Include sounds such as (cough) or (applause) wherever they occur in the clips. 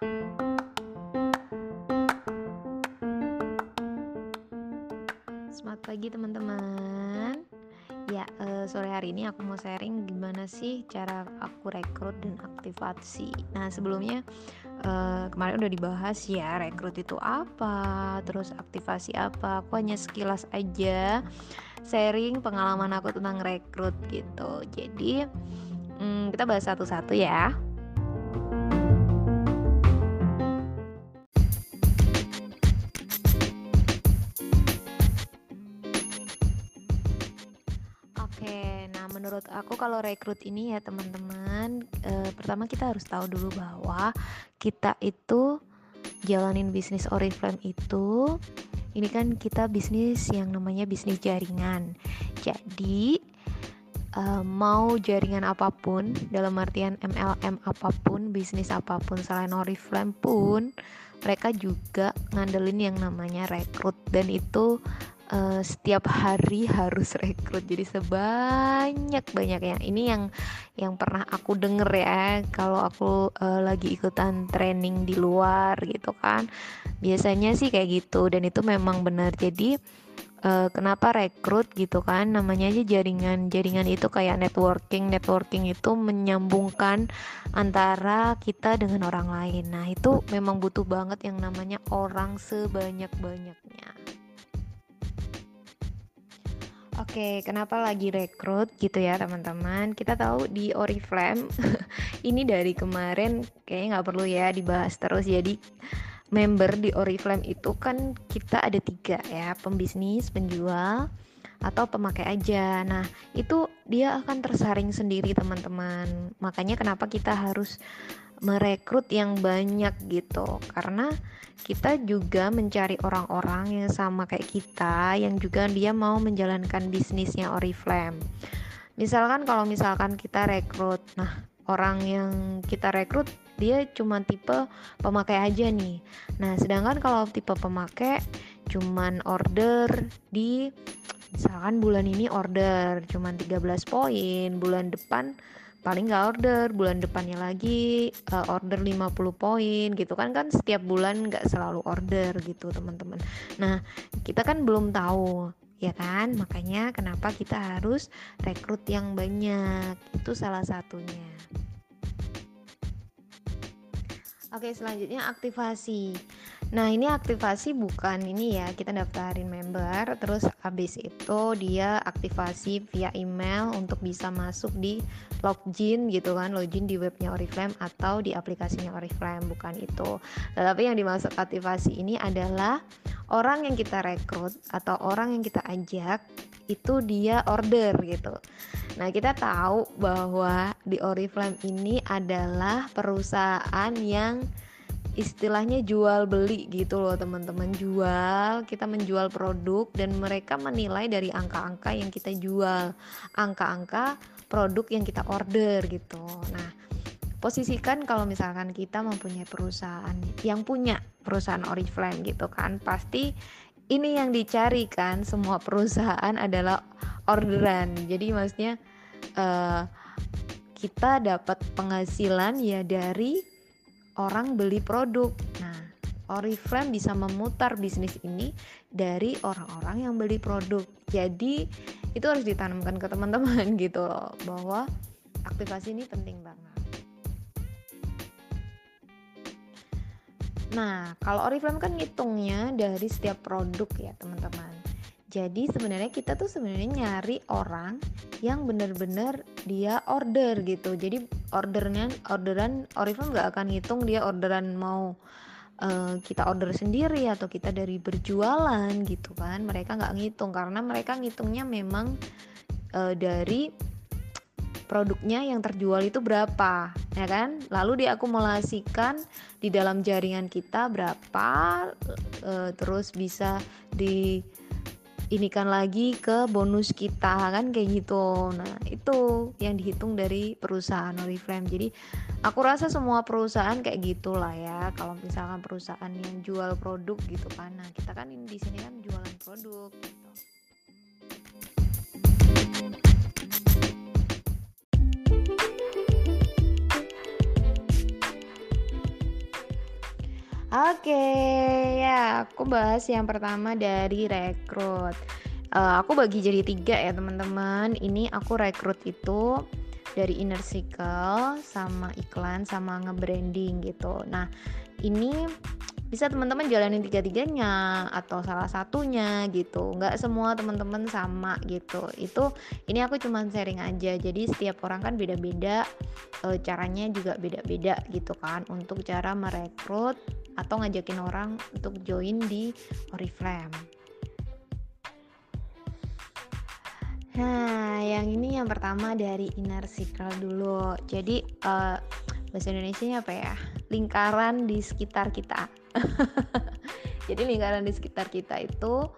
Selamat pagi teman-teman. Ya, eh, sore hari ini aku mau sharing gimana sih cara aku rekrut dan aktivasi. Nah, sebelumnya eh, kemarin udah dibahas ya rekrut itu apa, terus aktivasi apa. Aku hanya sekilas aja sharing pengalaman aku tentang rekrut gitu. Jadi, hmm, kita bahas satu-satu ya. Kalau rekrut ini ya teman-teman, eh, pertama kita harus tahu dulu bahwa kita itu jalanin bisnis Oriflame itu, ini kan kita bisnis yang namanya bisnis jaringan. Jadi eh, mau jaringan apa pun, dalam artian MLM apa pun, bisnis apa pun selain Oriflame pun, mereka juga ngandelin yang namanya rekrut dan itu uh, setiap hari harus rekrut. Jadi sebanyak banyaknya. Ini yang yang pernah aku denger ya. Kalau aku uh, lagi ikutan training di luar gitu kan. Biasanya sih kayak gitu. Dan itu memang benar. Jadi uh, kenapa rekrut gitu kan? Namanya aja jaringan jaringan itu kayak networking. Networking itu menyambungkan antara kita dengan orang lain. Nah itu memang butuh banget yang namanya orang sebanyak banyaknya Oke, kenapa lagi rekrut gitu ya teman-teman? Kita tahu di Oriflame (laughs) ini dari kemarin kayaknya nggak perlu ya dibahas terus. Jadi member di Oriflame itu kan kita ada tiga ya, pembisnis, penjual, atau pemakai aja. Nah, itu dia akan tersaring sendiri teman-teman. Makanya kenapa kita harus merekrut yang banyak gitu. Karena kita juga mencari orang-orang yang sama kayak kita yang juga dia mau menjalankan bisnisnya Oriflame. Misalkan kalau misalkan kita rekrut nah orang yang kita rekrut dia cuma tipe pemakai aja nih. Nah sedangkan kalau tipe pemakai cuman order di misalkan bulan ini order cuman 13 poin bulan depan paling nggak order bulan depannya lagi uh, order 50 poin gitu kan kan setiap bulan nggak selalu order gitu teman-teman. Nah kita kan belum tahu ya kan? Makanya kenapa kita harus rekrut yang banyak? Itu salah satunya. Oke selanjutnya aktivasi Nah ini aktivasi bukan ini ya kita daftarin member terus habis itu dia aktivasi via email untuk bisa masuk di login gitu kan login di webnya Oriflame atau di aplikasinya Oriflame bukan itu. Tetapi yang dimaksud aktivasi ini adalah orang yang kita rekrut atau orang yang kita ajak itu dia order gitu. Nah, kita tahu bahwa di Oriflame ini adalah perusahaan yang istilahnya jual beli gitu loh teman-teman. Jual kita menjual produk dan mereka menilai dari angka-angka yang kita jual. Angka-angka produk yang kita order gitu. Nah posisikan kalau misalkan kita mempunyai perusahaan yang punya perusahaan Oriflame gitu kan pasti ini yang dicari kan. Semua perusahaan adalah orderan. Jadi maksudnya uh, kita dapat penghasilan ya dari orang beli produk. Nah, Oriflame bisa memutar bisnis ini dari orang-orang yang beli produk. Jadi itu harus ditanamkan ke teman-teman (laughs) gitu loh bahwa aktivasi ini penting banget. Nah, kalau Oriflame kan ngitungnya dari setiap produk ya teman-teman. Jadi sebenarnya kita tuh sebenarnya nyari orang yang bener-bener dia order gitu. Jadi ordernya orderan Oriflame nggak akan ngitung dia orderan mau uh, kita order sendiri atau kita dari berjualan gitu kan. Mereka nggak ngitung karena mereka ngitungnya memang uh, dari produknya yang terjual itu berapa ya kan lalu diakumulasikan di dalam jaringan kita berapa uh, terus bisa di inikan lagi ke bonus kita kan? Kayak gitu. Nah itu yang dihitung dari perusahaan Oriflame. Jadi aku rasa semua perusahaan kayak gitulah ya. Kalau misalkan perusahaan yang jual produk gitu kan. Nah kita kan di sini kan jualan produk gitu. Oke, ya aku bahas yang pertama dari rekrut. Uh, aku bagi jadi tiga ya teman-teman. Ini aku rekrut itu dari inner circle sama iklan sama nge-branding gitu. Nah, ini bisa teman-teman jalanin tiga-tiganya atau salah satunya gitu nggak semua teman-teman sama gitu itu ini aku cuma sharing aja jadi setiap orang kan beda-beda e, caranya juga beda-beda gitu kan untuk cara merekrut atau ngajakin orang untuk join di Oriflame Nah, yang ini yang pertama dari inner circle dulu. Jadi uh, bahasa Indonesia apa ya? Lingkaran di sekitar kita. (laughs) Jadi lingkaran di sekitar kita itu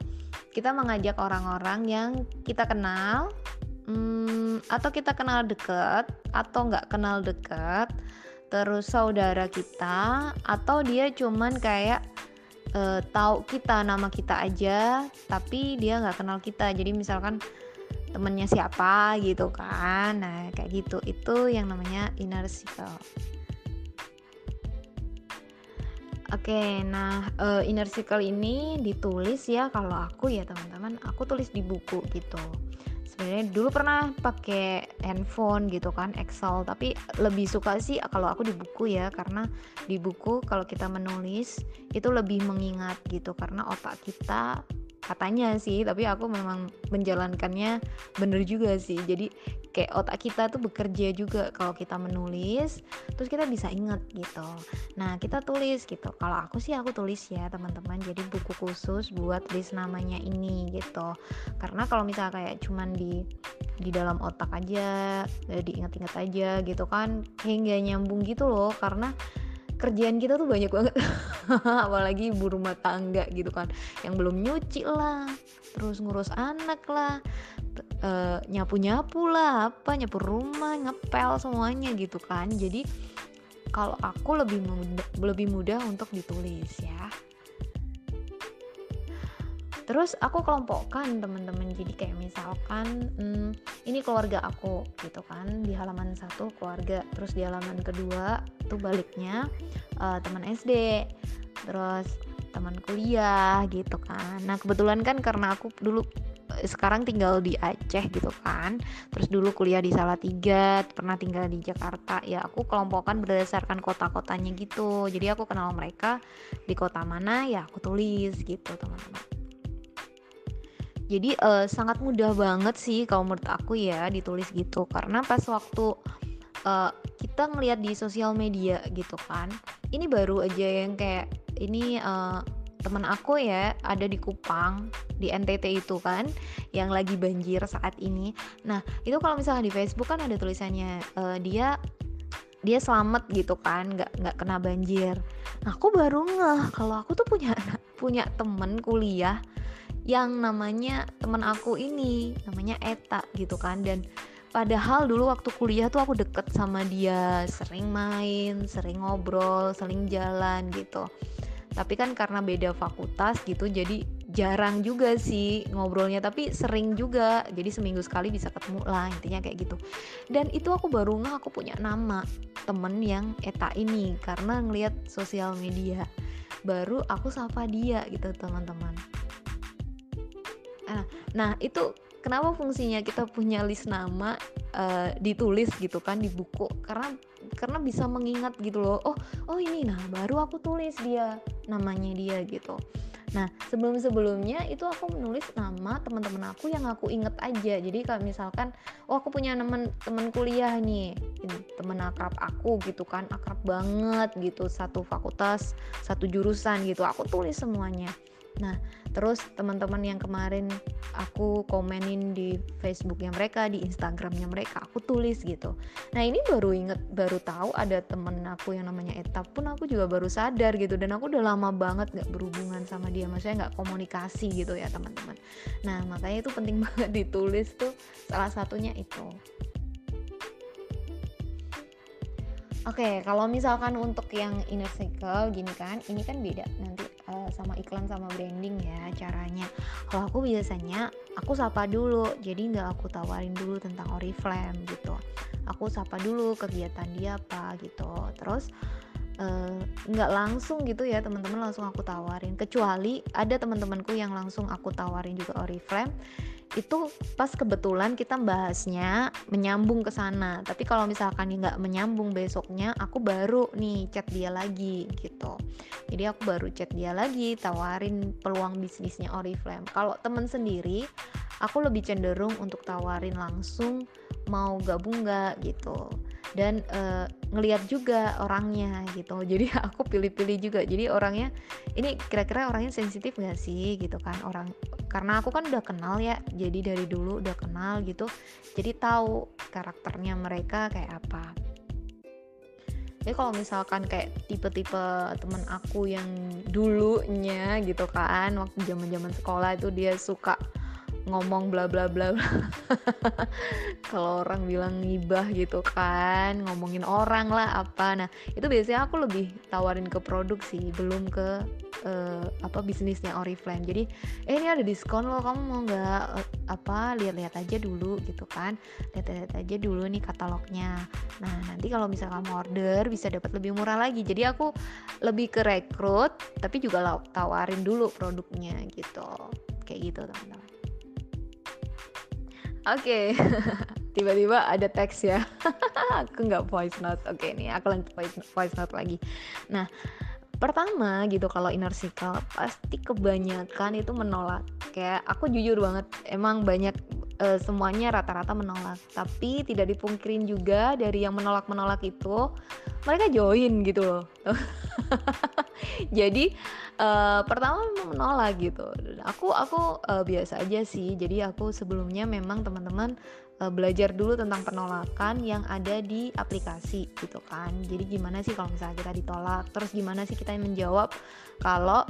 kita mengajak orang-orang yang kita kenal, hmm, atau kita kenal deket, atau nggak kenal deket, terus saudara kita, atau dia cuman kayak uh, tahu kita nama kita aja, tapi dia nggak kenal kita. Jadi misalkan temennya siapa gitu kan nah kayak gitu itu yang namanya inner circle Oke, nah uh, inner circle ini ditulis ya kalau aku ya teman-teman, aku tulis di buku gitu. Sebenarnya dulu pernah pakai handphone gitu kan, Excel, tapi lebih suka sih kalau aku di buku ya, karena di buku kalau kita menulis itu lebih mengingat gitu, karena otak kita katanya sih tapi aku memang menjalankannya bener juga sih. Jadi kayak otak kita tuh bekerja juga kalau kita menulis terus kita bisa inget gitu. Nah kita tulis gitu. Kalau aku sih aku tulis ya teman-teman. Jadi buku khusus buat list namanya ini gitu. Karena kalau misalnya kayak cuman di di dalam otak aja eh, diingat-ingat aja gitu kan hingga nyambung gitu loh. Karena kerjaan kita tuh banyak banget. (laughs) Apalagi ibu rumah tangga gitu kan. Yang belum nyuci lah terus ngurus anak lah uh, nyapu nyapu lah apa nyapu rumah ngepel semuanya gitu kan. Jadi kalau aku lebih mudah lebih mudah untuk ditulis ya. Terus aku kelompokkan teman-teman. Jadi kayak misalkan hmm, ini keluarga aku gitu kan. Di halaman satu keluarga terus di halaman kedua tuh baliknya uh, teman SD terus teman kuliah gitu kan. Nah kebetulan kan karena aku dulu eh, sekarang tinggal di Aceh gitu kan. Terus dulu kuliah di Salatiga pernah tinggal di Jakarta. Ya aku kelompokkan berdasarkan kota-kotanya gitu. Jadi aku kenal mereka di kota mana ya aku tulis gitu teman-teman jadi uh, sangat mudah banget sih kalau menurut aku ya ditulis gitu. Karena pas waktu uh, kita ngelihat di sosial media gitu kan ini baru aja yang kayak ini uh, teman aku ya ada di Kupang di NTT itu kan yang lagi banjir saat ini. Nah itu kalau misalnya di Facebook kan ada tulisannya uh, dia dia selamat gitu kan nggak nggak kena banjir. Nah aku baru ngeh kalau aku tuh punya (laughs) punya temen kuliah yang namanya teman aku ini namanya Eta gitu kan. Dan padahal dulu waktu kuliah tuh aku deket sama dia sering main sering ngobrol sering jalan gitu. Tapi kan karena beda fakultas gitu jadi jarang juga sih ngobrolnya tapi sering juga. Jadi seminggu sekali bisa ketemu lah intinya kayak gitu. Dan itu aku baru nggak aku punya nama temen yang Eta ini karena ngelihat sosial media. Baru aku sapa dia gitu teman-teman Nah, nah itu kenapa fungsinya kita punya list nama uh, ditulis gitu kan di buku? Karena karena bisa mengingat gitu loh oh oh ini nah baru aku tulis dia namanya dia gitu. Nah sebelum sebelumnya itu aku menulis nama teman-teman aku yang aku inget aja. Jadi kalau misalkan oh aku punya teman teman kuliah nih teman akrab aku gitu kan akrab banget gitu satu fakultas satu jurusan gitu aku tulis semuanya. Nah, terus teman-teman yang kemarin aku komenin di Facebooknya mereka, di Instagramnya mereka, aku tulis gitu. Nah ini baru inget, baru tahu ada temen aku yang namanya Eta pun aku juga baru sadar gitu. Dan aku udah lama banget gak berhubungan sama dia, maksudnya gak komunikasi gitu ya teman-teman. Nah makanya itu penting (laughs) banget ditulis tuh salah satunya itu. Oke, okay, kalau misalkan untuk yang inner circle gini kan, ini kan beda nanti uh, sama iklan sama branding ya caranya. Kalau aku biasanya aku sapa dulu, jadi nggak aku tawarin dulu tentang Oriflame gitu. Aku sapa dulu kegiatan dia apa gitu. Terus nggak uh, langsung gitu ya teman-teman langsung aku tawarin kecuali ada teman-temanku yang langsung aku tawarin juga Oriflame itu pas kebetulan kita bahasnya menyambung ke sana. Tapi kalau misalkan nggak menyambung besoknya aku baru nih chat dia lagi gitu. Jadi aku baru chat dia lagi tawarin peluang bisnisnya Oriflame. Kalau temen sendiri aku lebih cenderung untuk tawarin langsung mau gabung nggak gitu. Dan uh, ngelihat juga orangnya gitu. (laughs) Jadi aku pilih-pilih juga. Jadi orangnya ini kira-kira orangnya sensitif nggak sih gitu kan? Orang karena aku kan udah kenal ya jadi dari dulu udah kenal gitu. Jadi tahu karakternya mereka kayak apa. Jadi kalau misalkan kayak tipe-tipe teman aku yang dulunya gitu kan waktu zaman-zaman sekolah itu dia suka ngomong bla bla bla (laughs) kalau orang bilang ngibah gitu kan ngomongin orang lah apa. Nah itu biasanya aku lebih tawarin ke produksi belum ke uh, apa bisnisnya Oriflame. Jadi eh ini ada diskon loh kamu mau nggak uh, apa lihat-lihat aja dulu gitu kan. Lihat-lihat aja dulu nih katalognya. Nah nanti kalau misalnya kamu order bisa dapat lebih murah lagi. Jadi aku lebih ke rekrut tapi juga tawarin dulu produknya gitu. Kayak gitu teman-teman Oke, (laughs) tiba-tiba ada teks ya. (laughs) aku nggak voice note. Oke nih, aku lanjut voice, voice note lagi. Nah, pertama gitu kalau inner circle pasti kebanyakan itu menolak. Kayak aku jujur banget, emang banyak uh, semuanya rata-rata menolak. Tapi tidak dipungkirin juga dari yang menolak-menolak itu mereka join gitu loh. (laughs) jadi uh, pertama memang menolak gitu. Aku aku uh, biasa aja sih. Jadi aku sebelumnya memang teman-teman belajar dulu tentang penolakan yang ada di aplikasi gitu kan. Jadi gimana sih kalau misalnya kita ditolak? Terus gimana sih kita menjawab kalau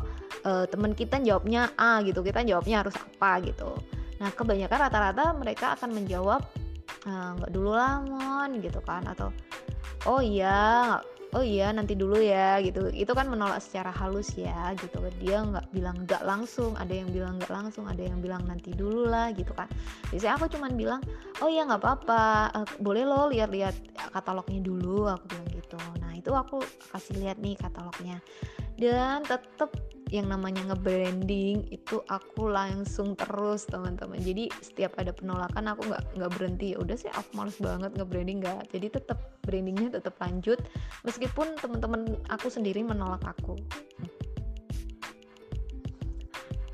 uh, teman kita jawabnya A gitu? Kita jawabnya harus apa gitu nah kebanyakan rata-rata mereka akan menjawab nggak dulu lah mon gitu kan atau oh iya oh iya nanti dulu ya gitu. Itu kan menolak secara halus ya gitu. Dia nggak bilang nggak langsung ada yang bilang nggak langsung ada yang bilang nanti dulu lah gitu kan. Biasanya aku cuman bilang oh iya nggak apa-apa uh, boleh lo lihat-lihat katalognya dulu aku bilang gitu. Nah itu aku kasih lihat nih katalognya. Dan tetap yang namanya nge-branding itu aku langsung terus teman-teman. Jadi setiap ada penolakan aku nggak nggak berhenti. Ya udah sih aku males banget nge-branding nggak. Jadi tetap brandingnya tetap lanjut meskipun teman-teman aku sendiri menolak aku.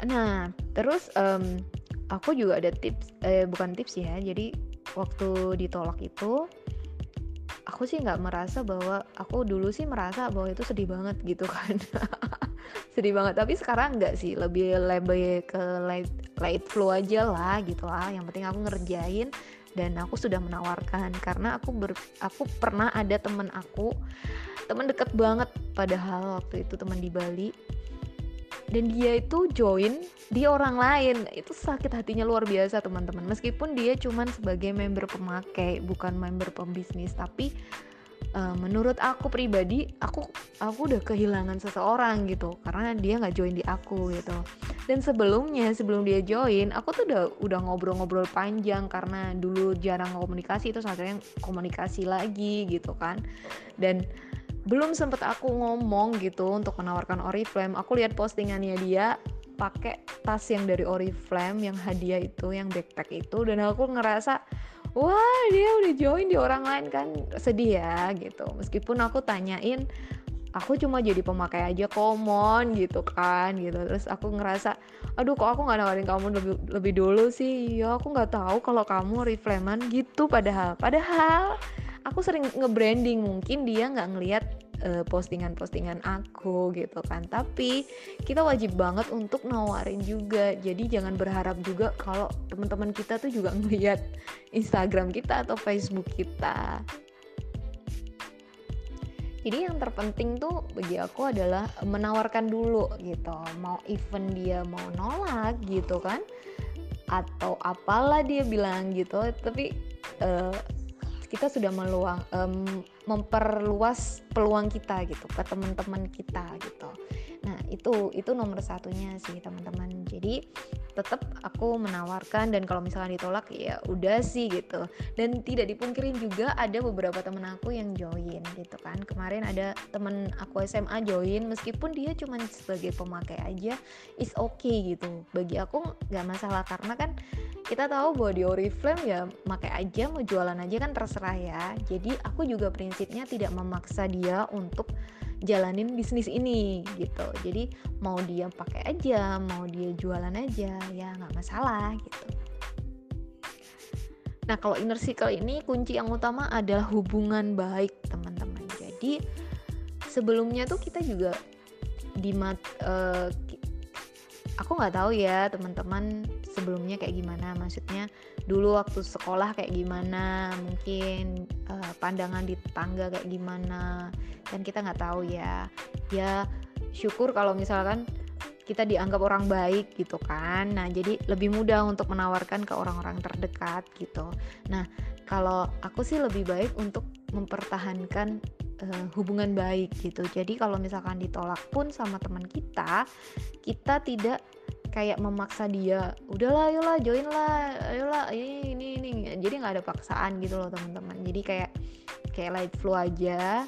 Nah terus um, aku juga ada tips eh, bukan tips ya. Jadi waktu ditolak itu aku sih nggak merasa bahwa aku dulu sih merasa bahwa itu sedih banget gitu kan (laughs) sedih banget. Tapi sekarang enggak sih lebih lebih ke light light flow aja lah gitu lah. Yang penting aku ngerjain dan aku sudah menawarkan. Karena aku ber, aku pernah ada temen aku temen deket banget padahal waktu itu teman di Bali. Dan dia itu join di orang lain. Itu sakit hatinya luar biasa teman-teman. Meskipun dia cuman sebagai member pemakai bukan member pembisnis. Tapi uh, menurut aku pribadi aku aku udah kehilangan seseorang gitu karena dia nggak join di aku gitu. Dan sebelumnya sebelum dia join aku tuh udah udah ngobrol-ngobrol panjang karena dulu jarang komunikasi itu yang komunikasi lagi gitu kan. Dan belum sempet aku ngomong gitu untuk menawarkan Oriflame. Aku lihat postingannya dia pakai tas yang dari Oriflame yang hadiah itu yang backpack itu dan aku ngerasa wah dia udah join di orang lain kan. Sedih ya gitu. Meskipun aku tanyain aku cuma jadi pemakai aja common gitu kan gitu. Terus aku ngerasa aduh kok aku nggak nawarin kamu lebih lebih dulu sih? Ya aku nggak tahu kalau kamu refleman gitu padahal. Padahal aku sering nge-branding mungkin dia nggak ngelihat postingan-postingan aku gitu kan. Tapi kita wajib banget untuk nawarin juga. Jadi jangan berharap juga kalau teman-teman kita tuh juga (laughs) ngeliat Instagram kita atau Facebook kita. Jadi yang terpenting tuh bagi aku adalah menawarkan dulu gitu. Mau event dia mau nolak gitu kan. Atau apalah dia bilang gitu. Tapi uh, kita sudah meluang um, memperluas peluang kita gitu ke teman-teman kita gitu. Nah itu itu nomor satunya sih teman-teman. Jadi tetap aku menawarkan dan kalau misalnya ditolak ya udah sih gitu. Dan tidak dipungkirin juga ada beberapa temen aku yang join gitu kan. Kemarin ada temen aku SMA join meskipun dia cuma sebagai pemakai aja is okay gitu. Bagi aku nggak masalah karena kan kita tahu bahwa di Oriflame ya pakai aja mau jualan aja kan terserah ya. Jadi aku juga prinsipnya tidak memaksa dia untuk jalanin bisnis ini gitu. Jadi mau dia pakai aja mau dia jualan aja ya nggak masalah gitu. Nah kalau inner circle ini kunci yang utama adalah hubungan baik teman-teman. Jadi sebelumnya tuh kita juga di mat uh, aku nggak tahu ya teman-teman sebelumnya kayak gimana. Maksudnya dulu waktu sekolah kayak gimana mungkin uh, pandangan di tetangga kayak gimana dan kita nggak tahu ya. Ya syukur kalau misalkan kita dianggap orang baik gitu kan. Nah jadi lebih mudah untuk menawarkan ke orang-orang terdekat gitu. Nah kalau aku sih lebih baik untuk mempertahankan uh, hubungan baik gitu. Jadi kalau misalkan ditolak pun sama teman kita kita tidak kayak memaksa dia udahlah ayolah join lah ayolah ini ini ini. Jadi nggak ada paksaan gitu loh teman-teman. Jadi kayak kayak light flow aja.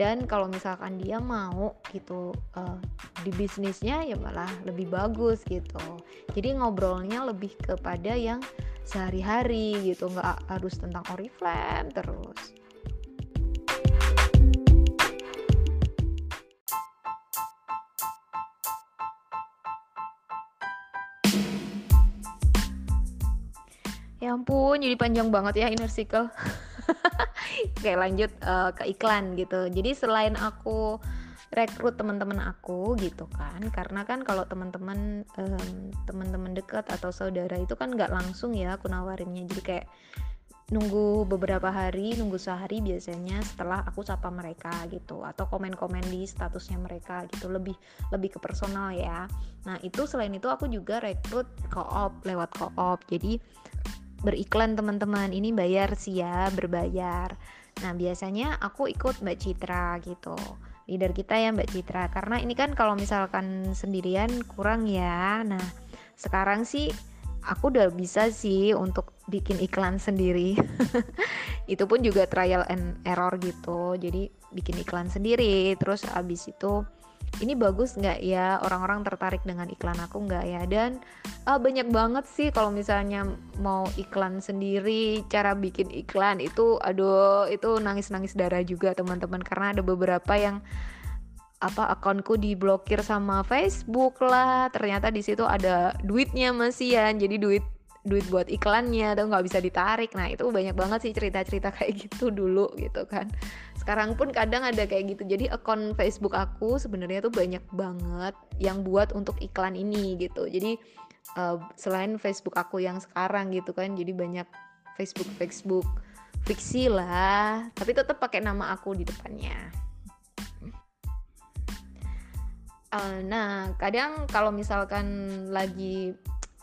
Dan kalau misalkan dia mau gitu uh, di bisnisnya ya malah lebih bagus gitu. Jadi ngobrolnya lebih kepada yang sehari-hari gitu nggak harus tentang oriflame terus Ya ampun, jadi panjang banget ya inner circle. (laughs) Oke, lanjut uh, ke iklan gitu. Jadi selain aku rekrut teman-teman aku gitu kan karena kan kalau teman-teman um, teman-teman dekat atau saudara itu kan nggak langsung ya aku nawarinnya jadi kayak nunggu beberapa hari, nunggu sehari biasanya setelah aku sapa mereka gitu atau komen-komen di statusnya mereka gitu lebih lebih ke personal ya. Nah itu selain itu aku juga rekrut koop lewat koop jadi beriklan teman-teman. Ini bayar sih ya berbayar. Nah biasanya aku ikut Mbak Citra gitu. Leader kita ya Mbak Citra. Karena ini kan kalau misalkan sendirian kurang ya. Nah sekarang sih aku udah bisa sih untuk bikin iklan sendiri. (laughs) Itu pun juga trial and error gitu. Jadi bikin iklan sendiri. Terus abis itu ini bagus nggak ya? Orang-orang tertarik dengan iklan aku nggak ya? Dan uh, banyak banget sih kalau misalnya mau iklan sendiri cara bikin iklan itu aduh itu nangis-nangis darah juga teman-teman. Karena ada beberapa yang apa akunku diblokir sama Facebook lah. Ternyata di situ ada duitnya masih ya jadi duit duit buat iklannya atau nggak bisa ditarik. Nah itu banyak banget sih cerita-cerita (laughs) kayak gitu dulu gitu kan. Sekarang pun kadang ada kayak gitu. Jadi akun Facebook aku sebenarnya tuh banyak banget yang buat untuk iklan ini gitu. Jadi uh, selain Facebook aku yang sekarang gitu kan jadi banyak Facebook Facebook fiksi lah. Tapi tetap pakai nama aku di depannya. Uh, nah kadang kalau misalkan lagi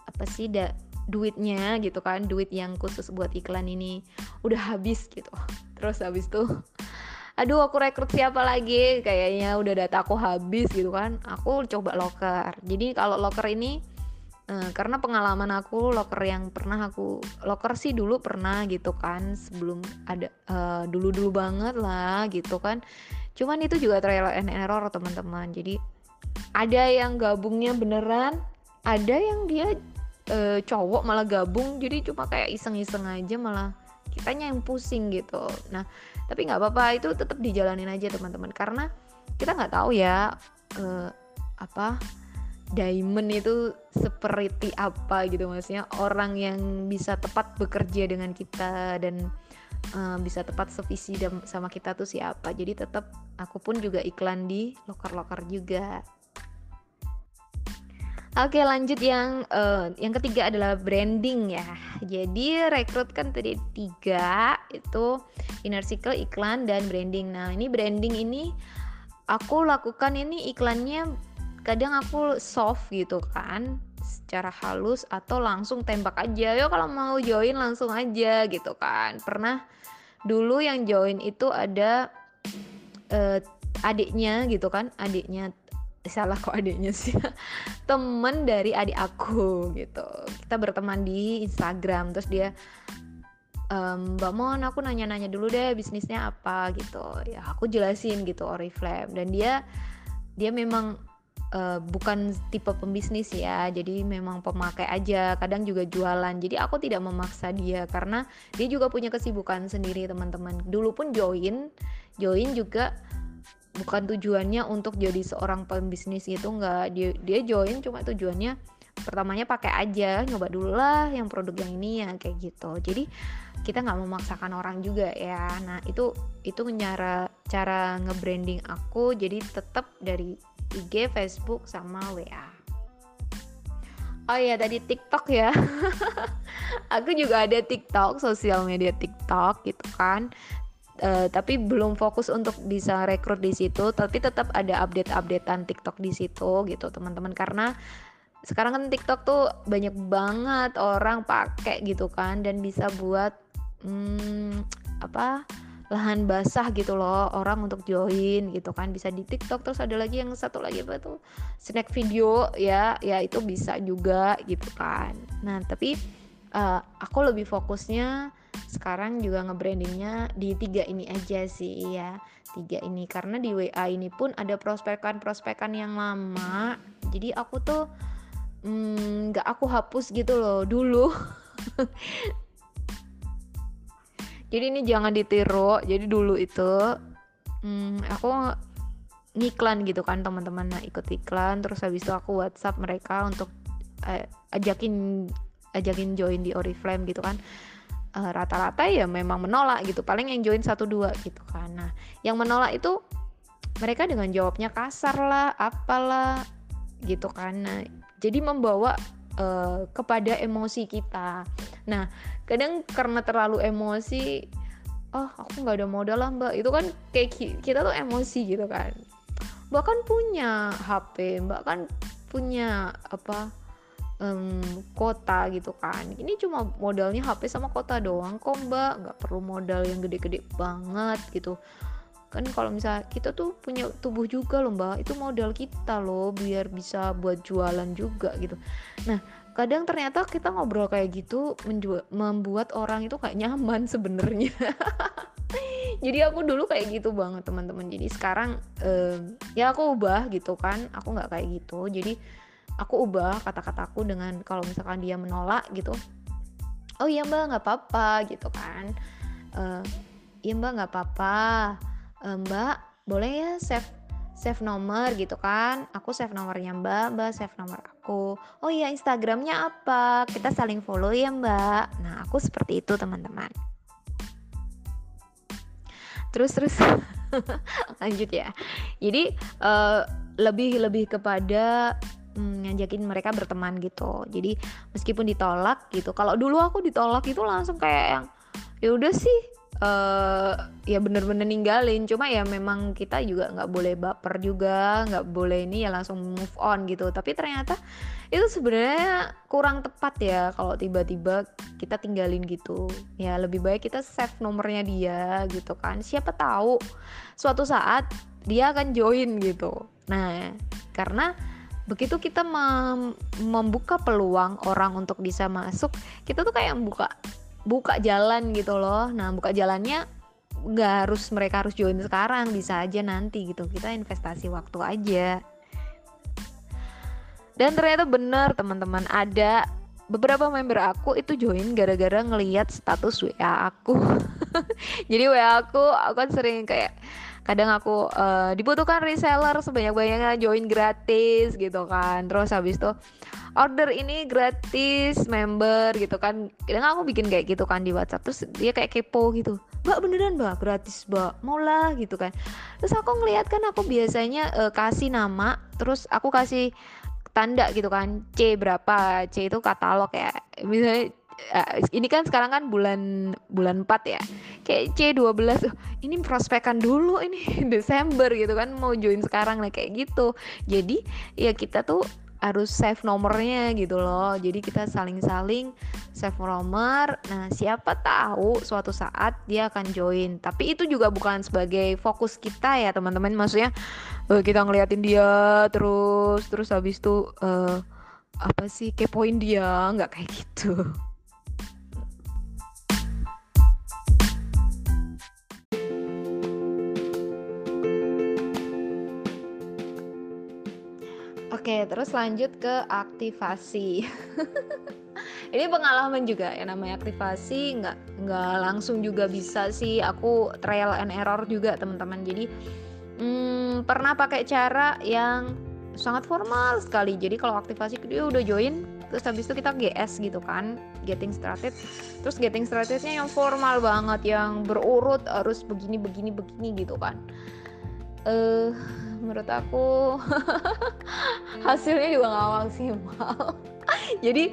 apa sih da, duitnya gitu kan duit yang khusus buat iklan ini udah habis gitu. Terus habis tuh aduh aku rekrut siapa lagi? Kayaknya udah data aku habis gitu kan. Aku coba locker jadi kalau locker ini eh, karena pengalaman aku locker yang pernah aku locker sih dulu pernah gitu kan sebelum ada uh, dulu-dulu banget lah gitu kan. Cuman itu juga trial and error teman-teman. Jadi ada yang gabungnya beneran ada yang dia uh, cowok malah gabung jadi cuma kayak iseng-iseng aja malah kitanya yang pusing gitu. Nah tapi nggak apa-apa itu tetap dijalanin aja teman-teman. Karena kita nggak tahu ya uh, apa diamond itu seperti apa gitu. Maksudnya orang yang bisa tepat bekerja dengan kita dan uh, bisa tepat sevisi sama kita tuh siapa. Jadi tetap aku pun juga iklan di loker-loker juga Oke lanjut yang uh, yang ketiga adalah branding ya. Jadi rekrut kan tadi tiga itu inner circle, iklan dan branding. Nah ini branding ini aku lakukan ini iklannya kadang aku soft gitu kan secara halus atau langsung tembak aja yo kalau mau join langsung aja gitu kan pernah dulu yang join itu ada uh, adiknya gitu kan adiknya salah kok adiknya sih. (laughs) Temen dari adik aku gitu. Kita berteman di Instagram terus dia ehm, Mbak Mon aku nanya-nanya dulu deh bisnisnya apa gitu. Ya aku jelasin gitu Oriflame. Dan dia dia memang uh, bukan tipe pembisnis ya. Jadi memang pemakai aja kadang juga jualan. Jadi aku tidak memaksa dia karena dia juga punya kesibukan sendiri teman-teman. Dulu pun join join juga bukan tujuannya untuk jadi seorang pembisnis itu nggak dia dia join cuma tujuannya pertamanya pakai aja nyoba dulu lah yang produk yang ini ya kayak gitu jadi kita nggak memaksakan orang juga ya nah itu itu cara cara nge-branding aku jadi tetap dari IG, Facebook, sama WA. Oh iya tadi TikTok ya. (laughs) aku juga ada TikTok, sosial media TikTok gitu kan. Uh, tapi belum fokus untuk bisa rekrut di situ, tapi tetap ada update-updatean TikTok di situ gitu teman-teman. Karena sekarang kan TikTok tuh banyak banget orang pakai gitu kan dan bisa buat hmm, apa lahan basah gitu loh orang untuk join gitu kan. Bisa di TikTok terus ada lagi yang satu lagi apa tuh? Snack video ya ya itu bisa juga gitu kan. Nah tapi uh, aku lebih fokusnya sekarang juga ngebrandingnya di tiga ini aja sih ya tiga ini karena di WA ini pun ada prospekan-prospekan yang lama. Jadi aku tuh hmm, nggak mm, aku hapus gitu loh dulu. (laughs) Jadi ini jangan ditiru. Jadi dulu itu hmm, aku ngiklan gitu kan teman-teman. Nah ikut iklan terus habis itu aku WhatsApp mereka untuk uh, ajakin ajakin join di Oriflame gitu kan eh, rata-rata ya memang menolak gitu paling yang join satu dua gitu kan. Nah yang menolak itu mereka dengan jawabnya kasar lah apalah gitu kan. Nah jadi membawa uh, kepada emosi kita. Nah kadang karena terlalu emosi oh aku nggak ada modal lah mbak. Itu kan kayak kita tuh emosi gitu kan. Mbak kan punya HP mbak kan punya apa um, kota gitu kan. Ini cuma modalnya HP sama kota doang kok mbak. Nggak perlu modal yang gede-gede banget gitu. Kan kalau misalnya kita tuh punya tubuh juga loh mbak. Itu modal kita loh biar bisa buat jualan juga gitu. Nah kadang ternyata kita ngobrol kayak gitu membuat orang itu kayak nyaman sebenarnya. (laughs) Jadi aku dulu kayak gitu banget teman-teman. Jadi sekarang eh, ya aku ubah gitu kan. Aku nggak kayak gitu. Jadi aku ubah kata-kataku dengan kalau misalkan dia menolak gitu oh iya mbak nggak apa-apa gitu kan. Uh, iya mbak nggak apa-apa. E, Mbak boleh ya save save nomor gitu kan. Aku save nomornya Mbak Mbak save nomor aku. Oh iya Instagramnya apa? Kita saling follow ya Mbak. Nah aku seperti itu teman-teman. Terus terus (laughs) lanjut ya. Jadi uh, lebih lebih kepada mm, ngajakin mereka berteman gitu. Jadi meskipun ditolak gitu. Kalau dulu aku ditolak itu langsung kayak yang ya udah sih uh, ya bener-bener ninggalin. Cuma ya memang kita juga nggak boleh baper juga nggak boleh ini ya langsung move on gitu. Tapi ternyata itu sebenarnya kurang tepat ya kalau tiba-tiba kita tinggalin gitu. Ya lebih baik kita save nomornya dia gitu kan. Siapa tahu suatu saat dia akan join gitu. Nah karena begitu kita mem membuka peluang orang untuk bisa masuk kita tuh kayak membuka buka jalan gitu loh. Nah buka jalannya nggak harus mereka harus join sekarang bisa aja nanti gitu. Kita investasi waktu aja. Dan ternyata benar teman-teman ada beberapa member aku itu join gara-gara ngelihat status WA aku. (laughs) Jadi WA aku aku kan sering kayak kadang aku uh, dibutuhkan reseller sebanyak-banyaknya join gratis gitu kan. Terus habis itu order ini gratis member gitu kan. Kadang aku bikin kayak gitu kan di WhatsApp terus dia kayak kepo gitu. Mbak beneran mbak? Gratis mbak? Mau gitu kan. Terus aku ngeliat kan aku biasanya uh, kasih nama terus aku kasih tanda gitu kan C berapa. C itu katalog ya. Misalnya ini kan sekarang kan bulan bulan 4 ya. Kayak C12 uh, ini prospekan dulu ini (laughs) Desember gitu kan mau join sekarang lah kayak gitu. Jadi ya kita tuh harus save nomornya gitu loh. Jadi kita saling-saling save nomor. Nah siapa tahu suatu saat dia akan join. Tapi itu juga bukan sebagai fokus kita ya teman-teman. Maksudnya uh, kita ngeliatin dia terus terus habis itu uh, apa sih kepoin dia. Nggak kayak gitu Oke, terus lanjut ke aktivasi. (laughs) Ini pengalaman juga ya namanya aktivasi nggak nggak langsung juga bisa sih. Aku trial and error juga teman-teman. Jadi hmm, pernah pakai cara yang sangat formal sekali. Jadi kalau aktivasi dia udah join, terus habis itu kita GS gitu kan, getting started. Terus getting startednya yang formal banget, yang berurut harus begini begini begini gitu kan. Uh, menurut aku. Hasilnya juga nggak maksimal. (laughs) Jadi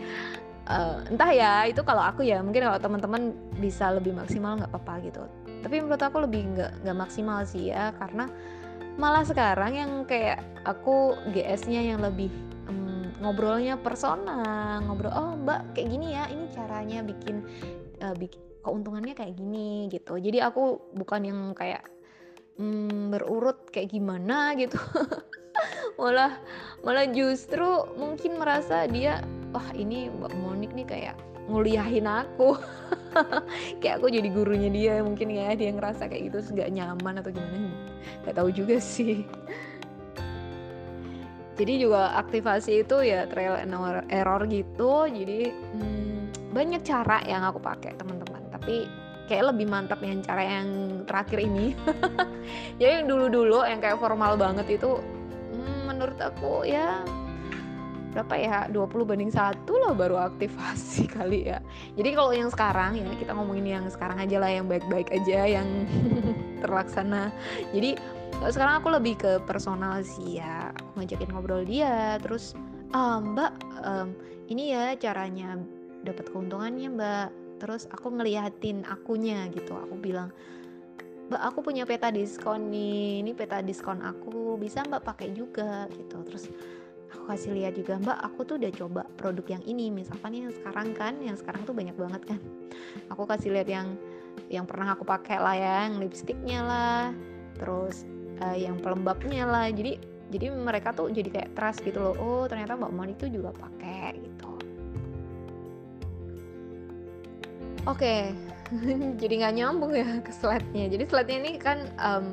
uh, entah ya itu kalau aku ya mungkin kalau teman-teman bisa lebih maksimal nggak apa-apa gitu. Tapi menurut aku lebih nggak nggak maksimal sih ya karena malah sekarang yang kayak aku GS-nya yang lebih um, ngobrolnya persona ngobrol oh mbak kayak gini ya ini caranya bikin uh, bikin keuntungannya kayak gini gitu. Jadi aku bukan yang kayak hmm, berurut kayak gimana gitu. (laughs) Malah malah justru mungkin merasa dia wah ini Mbak Monik nih kayak nguliahin aku. (laughs) Kayak aku jadi gurunya dia mungkin ya dia ngerasa kayak gitu nggak nyaman atau gimana. Nggak tahu juga sih. Jadi juga aktivasi itu ya trial and error gitu. Jadi hmm, banyak cara yang aku pakai teman-teman. Tapi kayak lebih mantap yang cara yang terakhir ini. (laughs) Jadi yang dulu-dulu yang kayak formal banget itu hmm, menurut aku ya berapa ya 20 banding satu lah baru aktivasi (laughs) kali ya. Jadi kalau yang sekarang ya kita ngomongin yang sekarang aja lah yang baik-baik aja yang (laughs) terlaksana. Jadi kalau sekarang aku lebih ke personal sih ya. Aku ngajakin ngobrol dia terus ah, mbak um, ini ya caranya dapat keuntungannya mbak terus aku ngeliatin akunya gitu. Aku bilang mbak aku punya peta diskon nih. Ini peta diskon aku. Bisa mbak pakai juga gitu. Terus aku kasih lihat juga mbak aku tuh udah coba produk yang ini. Misalkan yang sekarang kan yang sekarang tuh banyak banget kan. Aku kasih lihat yang yang pernah aku pakai lah ya yang lipstiknya lah. Terus uh, yang pelembabnya lah. Jadi jadi mereka tuh jadi kayak trust gitu loh. Oh ternyata mbak Moni tuh juga pakai gitu oke. Okay. (laughs) jadi nggak nyambung ya ke slide-nya. Jadi slide-nya ini kan um,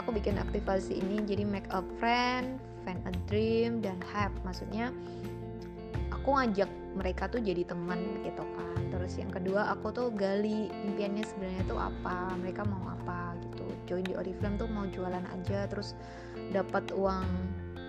aku bikin aktivasi ini jadi make a friend find a dream dan have maksudnya aku ngajak mereka tuh jadi teman gitu kan. Terus yang kedua aku tuh gali impiannya sebenarnya tuh apa mereka mau apa gitu. Join di Oriflame tuh mau jualan aja terus dapat uang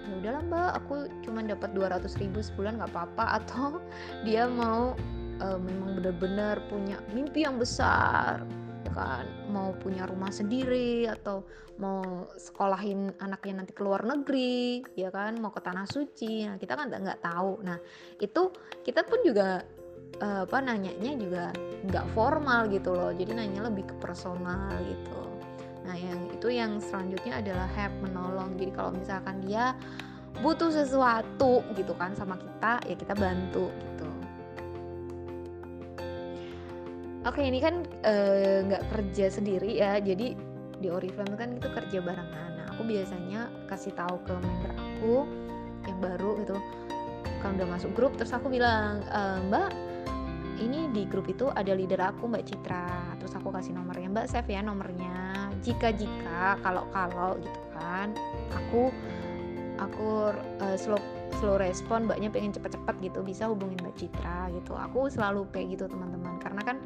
ya udahlah mbak aku cuma dapat 200 ribu sebulan nggak apa-apa. (laughs) Atau dia mau uh, memang benar-benar punya mimpi yang besar ya kan? Mau punya rumah sendiri atau mau sekolahin anaknya nanti ke luar negeri ya kan? Mau ke tanah suci. Nah kita kan nggak tahu. Nah itu kita pun juga uh, apa nanyanya juga nggak formal gitu loh. Jadi nanya lebih ke personal gitu. Nah yang itu yang selanjutnya adalah help menolong. Jadi kalau misalkan dia butuh sesuatu gitu kan sama kita ya kita bantu. gitu Oke ini kan eh, nggak uh, kerja sendiri ya, jadi di Oriflame kan itu kerja barengan. Nah aku biasanya kasih tahu ke member aku yang baru gitu, kan udah masuk grup, terus aku bilang e, Mbak ini di grup itu ada leader aku Mbak Citra, terus aku kasih nomornya Mbak save ya nomornya. Jika jika kalau kalau gitu kan, aku aku uh, slow slow respon mbaknya pengen cepet-cepet gitu bisa hubungin mbak Citra gitu. Aku selalu kayak gitu teman-teman. Karena kan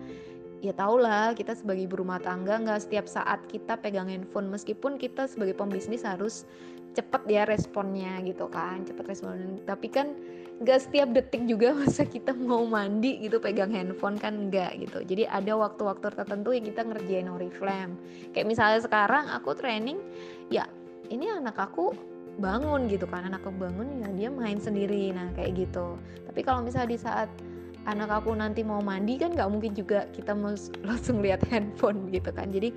ya tau lah kita sebagai ibu rumah tangga nggak setiap saat kita pegang handphone. Meskipun kita sebagai pembisnis harus cepet ya responnya gitu kan cepet respon tapi kan nggak setiap detik juga (laughs) masa kita mau mandi gitu pegang handphone kan nggak gitu. Jadi ada waktu-waktu tertentu yang kita ngerjain oriflame kayak misalnya sekarang aku training ya ini anak aku bangun gitu kan. Anak aku bangun ya dia main sendiri nah kayak gitu. Tapi kalau misalnya di saat anak aku nanti mau mandi kan nggak mungkin juga kita (laughs) langsung lihat handphone gitu kan. Jadi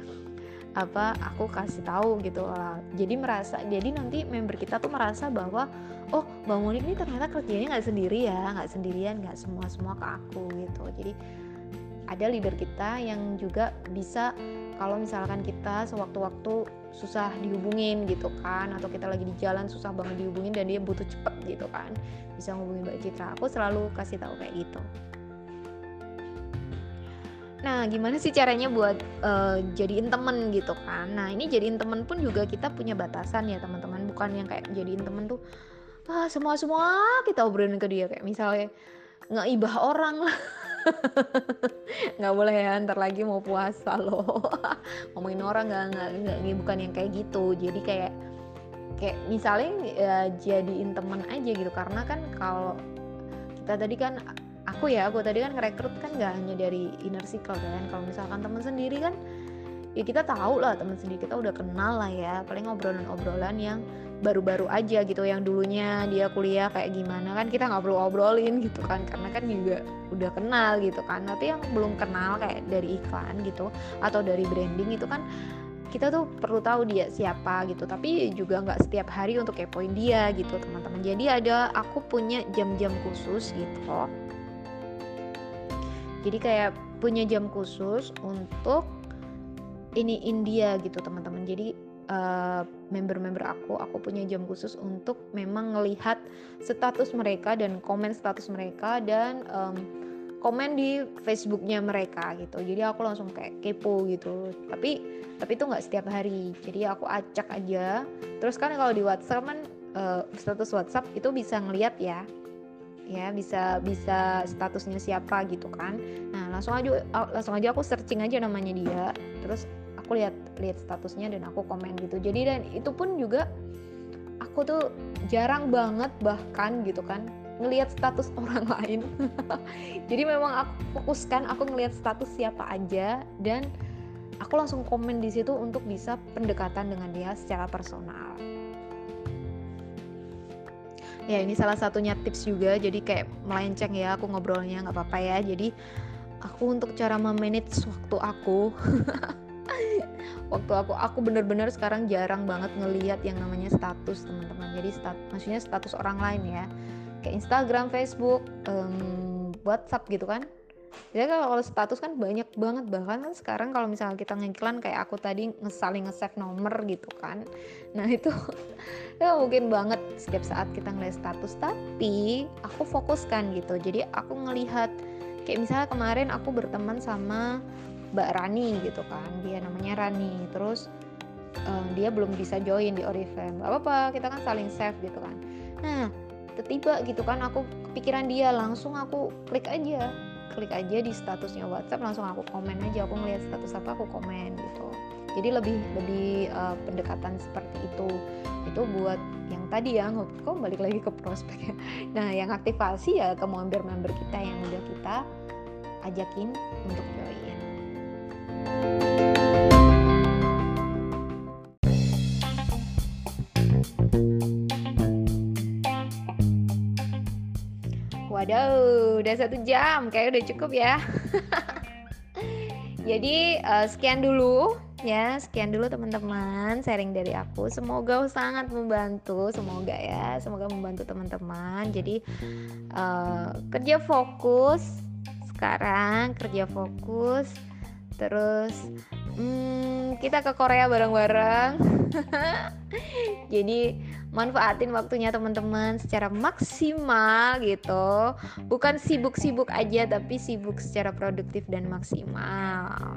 apa aku kasih tahu gitu lah. Jadi merasa jadi nanti member kita tuh merasa bahwa oh bang Monik ini ternyata kerjanya nggak sendiri ya nggak sendirian nggak semua semua ke aku gitu. Jadi ada leader kita yang juga bisa kalau misalkan kita sewaktu-waktu susah dihubungin gitu kan atau kita lagi di jalan susah banget dihubungin dan dia butuh cepet gitu kan bisa ngubungin Mbak Citra aku selalu kasih tahu kayak gitu Nah, gimana sih caranya buat uh, jadiin temen gitu kan? Nah, ini jadiin temen pun juga kita punya batasan ya teman-teman. Bukan yang kayak jadiin temen tuh ah semua semua kita obrolin ke dia kayak misalnya nggak ibah orang lah. (laughs) nggak boleh ya ntar lagi mau puasa loh. (laughs) Ngomongin orang nggak nggak nggak bukan yang kayak gitu. Jadi kayak kayak misalnya ya, jadiin temen aja gitu. Karena kan kalau kita tadi kan aku ya aku tadi kan ngerekrut kan gak hanya dari inner circle kan. Kalau misalkan teman sendiri kan ya kita tahu lah teman sendiri kita udah kenal lah ya. Paling obrolan-obrolan yang baru-baru aja gitu yang dulunya dia kuliah kayak gimana kan kita nggak perlu obrolin gitu kan karena kan juga udah kenal gitu kan. Tapi yang belum kenal kayak dari iklan gitu atau dari branding itu kan kita tuh perlu tahu dia siapa gitu. Tapi juga nggak setiap hari untuk kepoin dia gitu teman-teman. Jadi ada aku punya jam-jam khusus gitu. Jadi kayak punya jam khusus untuk ini India gitu teman-teman. Jadi uh, member-member aku aku punya jam khusus untuk memang melihat status mereka dan komen status mereka dan um, komen di Facebooknya mereka gitu. Jadi aku langsung kayak kepo gitu. Tapi tapi itu nggak setiap hari. Jadi aku acak aja. Terus kan kalau di WhatsApp kan uh, status WhatsApp itu bisa ngeliat ya. Ya bisa bisa statusnya siapa gitu kan. Nah langsung aja langsung aja aku searching aja namanya dia. Terus aku lihat lihat statusnya dan aku komen gitu. Jadi dan itu pun juga aku tuh jarang banget bahkan gitu kan ngelihat status (laughs) orang lain. Jadi memang aku fokuskan aku ngelihat status siapa aja dan aku langsung komen di situ untuk bisa pendekatan dengan dia secara personal. Ya ini salah satunya tips juga. Jadi kayak melenceng ya aku ngobrolnya nggak apa-apa ya. Jadi aku untuk cara memanage waktu aku (laughs) waktu aku aku bener-bener sekarang jarang banget ngelihat yang namanya status teman-teman. Jadi stat, maksudnya status orang lain ya. Kayak Instagram Facebook um, WhatsApp gitu kan. Jadi kalau status kan banyak banget. Bahkan kan sekarang kalau misalnya kita ngiklan kayak aku tadi ngesaling nge-save nomor gitu kan. Nah itu (laughs) ya mungkin banget setiap saat kita ngeliat status. Tapi aku fokuskan gitu. Jadi aku ngelihat kayak misalnya kemarin aku berteman sama Mbak Rani gitu kan. Dia namanya Rani. Terus um, dia belum bisa join di Oriflame. Gak apa-apa kita kan saling save gitu kan. Nah tiba gitu kan aku kepikiran dia langsung aku klik aja. Klik aja di statusnya WhatsApp langsung aku komen aja. Aku ngeliat status apa aku komen gitu. Jadi lebih lebih uh, pendekatan seperti itu. Itu buat yang tadi ya kok balik lagi ke prospek ya? Nah yang aktivasi ya ke member-member kita yang udah kita ajakin untuk join Waduh, udah satu jam, kayak udah cukup ya. (laughs) Jadi uh, sekian dulu ya, sekian dulu teman-teman sharing dari aku. Semoga sangat membantu, semoga ya, semoga membantu teman-teman. Jadi uh, kerja fokus sekarang, kerja fokus, terus hmm, kita ke Korea bareng-bareng. (laughs) Jadi manfaatin waktunya teman-teman secara maksimal gitu. Bukan sibuk-sibuk aja tapi sibuk secara produktif dan maksimal